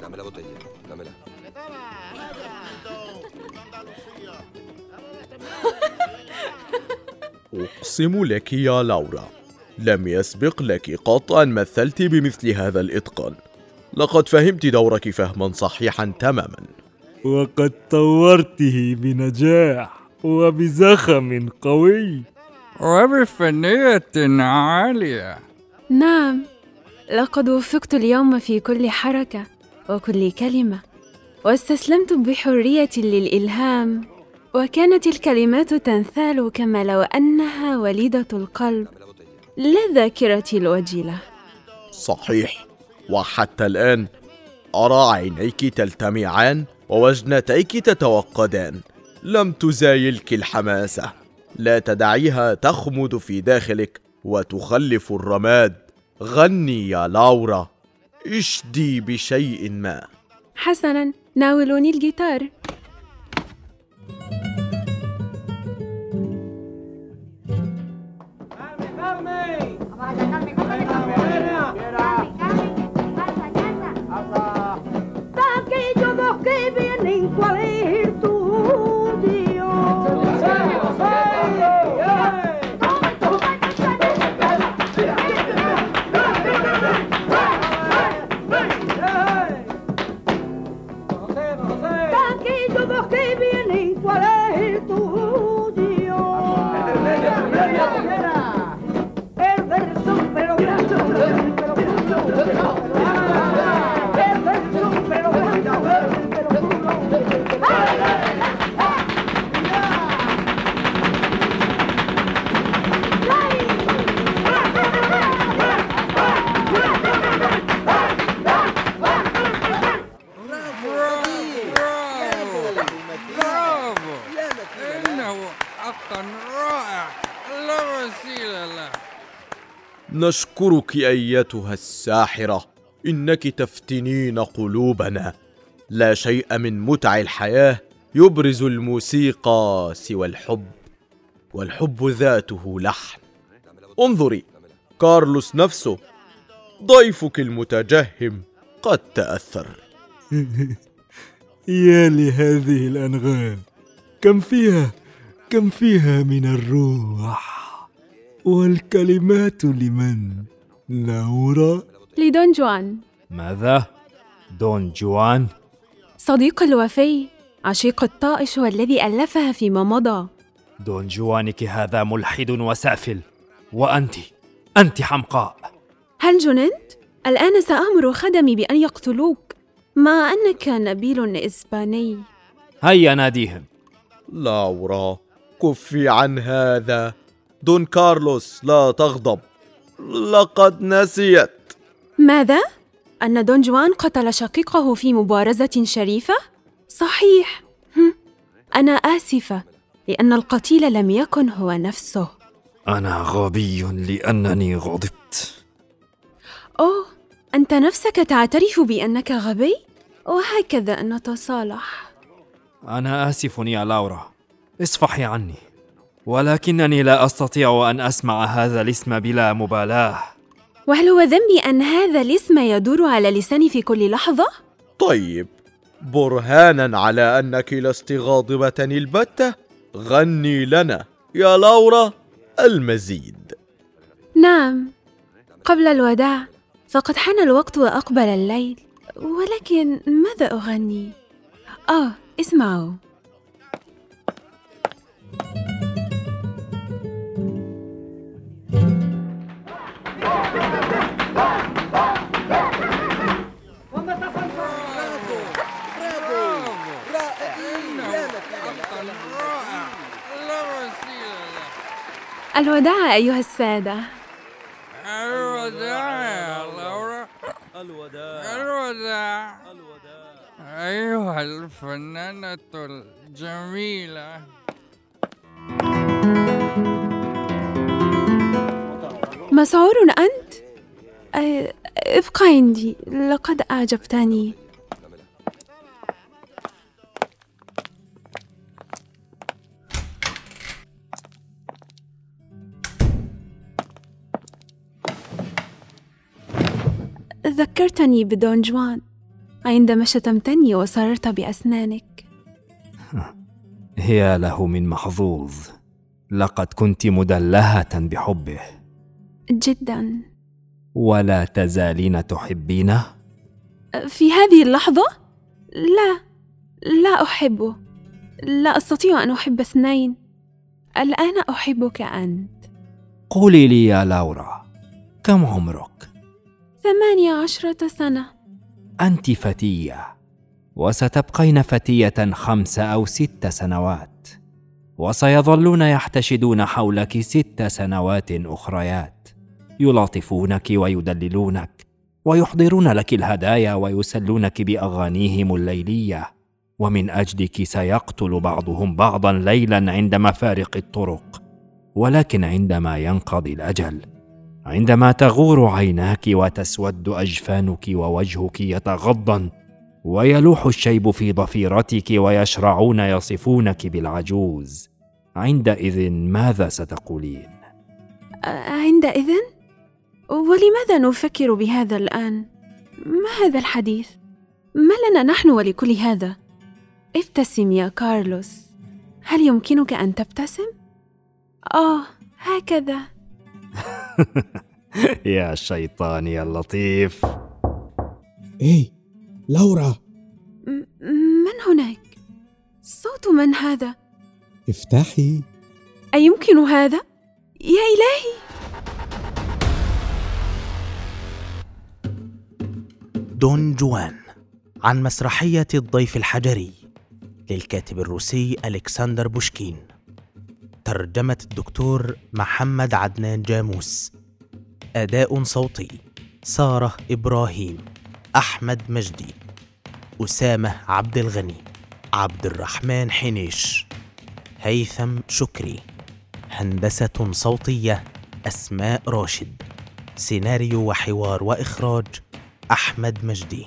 Dame la botella, dámela. أقسم لك يا لورا لم يسبق لك قط أن مثلت بمثل هذا الإتقان. لقد فهمت دورك فهما صحيحا تماما. وقد طورته بنجاح وبزخم قوي. وبفنية عالية. نعم لقد وفقت اليوم في كل حركة. وكل كلمة. واستسلمت بحرية للإلهام وكانت الكلمات تنثال كما لو أنها وليدة القلب لا ذاكرتي الوجيلة. صحيح. وحتى الآن أرى عينيك تلتمعان ووجنتيك تتوقدان. لم تزايلك الحماسة. لا تدعيها تخمد في داخلك وتخلف الرماد. غني يا لورا. اشدي بشيء ما. حسناً ناولوني الجيتار. Aquellos dos que نشكرك أيتها الساحرة إنك تفتنين قلوبنا. لا شيء من متع الحياة يبرز الموسيقى سوى الحب والحب ذاته لحن. انظري كارلوس نفسه ضيفك المتجهم قد تأثر. يا لهذه الأنغام كم فيها كم فيها من الروح؟ والكلمات لمن؟ لورا لدون جوان. ماذا؟ دون جوان؟ صديق الوفي عشيق الطائش والذي ألفها فيما مضى. دون جوانك هذا ملحد وسافل. وأنت أنت حمقاء. هل جننت؟ الآن سأمر خدمي بأن يقتلوك. مع أنك نبيل إسباني؟ هيا ناديهم. لورا كفي عن هذا. دون كارلوس لا تغضب لقد نسيت ماذا؟ أن دون جوان قتل شقيقه في مبارزة شريفة؟ صحيح هم. أنا آسفة لأن القتيل لم يكن هو نفسه أنا غبي لأنني غضبت أوه أنت نفسك تعترف بأنك غبي؟ وهكذا نتصالح أنا آسف يا لورا اصفحي عني ولكنني لا أستطيع أن أسمع هذا الاسم بلا مبالاة وهل هو ذنبي أن هذا الاسم يدور على لساني في كل لحظة؟ طيب برهانا على أنك لست غاضبه البتة غني لنا يا لورا المزيد نعم قبل الوداع فقد حان الوقت وأقبل الليل ولكن ماذا أغني؟ آه اسمعوا الوداع أيها السادة. الوداع يا لورا. الوداع. الوداع. أيها الفنانة الجميلة. مسعور أنت؟ إبقى عندي. لقد أعجبتني. ذكرتني بدون جوان عندما شتمتني وصررت بأسنانك. يا له من محظوظ. لقد كنت مدلهة بحبه. جدا. ولا تزالين تحبينه؟ في هذه اللحظة؟ لا لا أحبه. لا أستطيع أن أحب اثنين. الآن أحبك أنت. قولي لي يا لورا كم عمرك؟ ثمانية عشرة سنة. أنت فتية وستبقين فتية خمس أو ست سنوات وسيظلون يحتشدون حولك ست سنوات أخريات يلاطفونك ويدللونك ويحضرون لك الهدايا ويسلونك بأغانيهم الليلية ومن أجلك سيقتل بعضهم بعضا ليلا عند مفارق الطرق ولكن عندما ينقضي الأجل عندما تغور عيناك وتسود أجفانك ووجهك يتغضن ويلوح الشيب في ضفيرتك ويشرعون يصفونك بالعجوز عندئذ ماذا ستقولين عندئذ ولماذا نفكر بهذا الآن؟ ما هذا الحديث؟ ما لنا نحن ولكل هذا؟ ابتسم يا كارلوس هل يمكنك أن تبتسم؟ آه هكذا يا شيطان يا لطيف إيه لورا من هناك؟ صوت من هذا؟ افتحي أيمكن هذا؟ يا إلهي دون جوان عن مسرحية الضيف الحجري للكاتب الروسي ألكسندر بوشكين ترجمة الدكتور محمد عدنان جاموس. أداء صوتي سارة إبراهيم أحمد مجدي أسامة عبد الغني عبد الرحمن حنيش هيثم شكري. هندسة صوتية أسماء راشد. سيناريو وحوار وإخراج أحمد مجدي.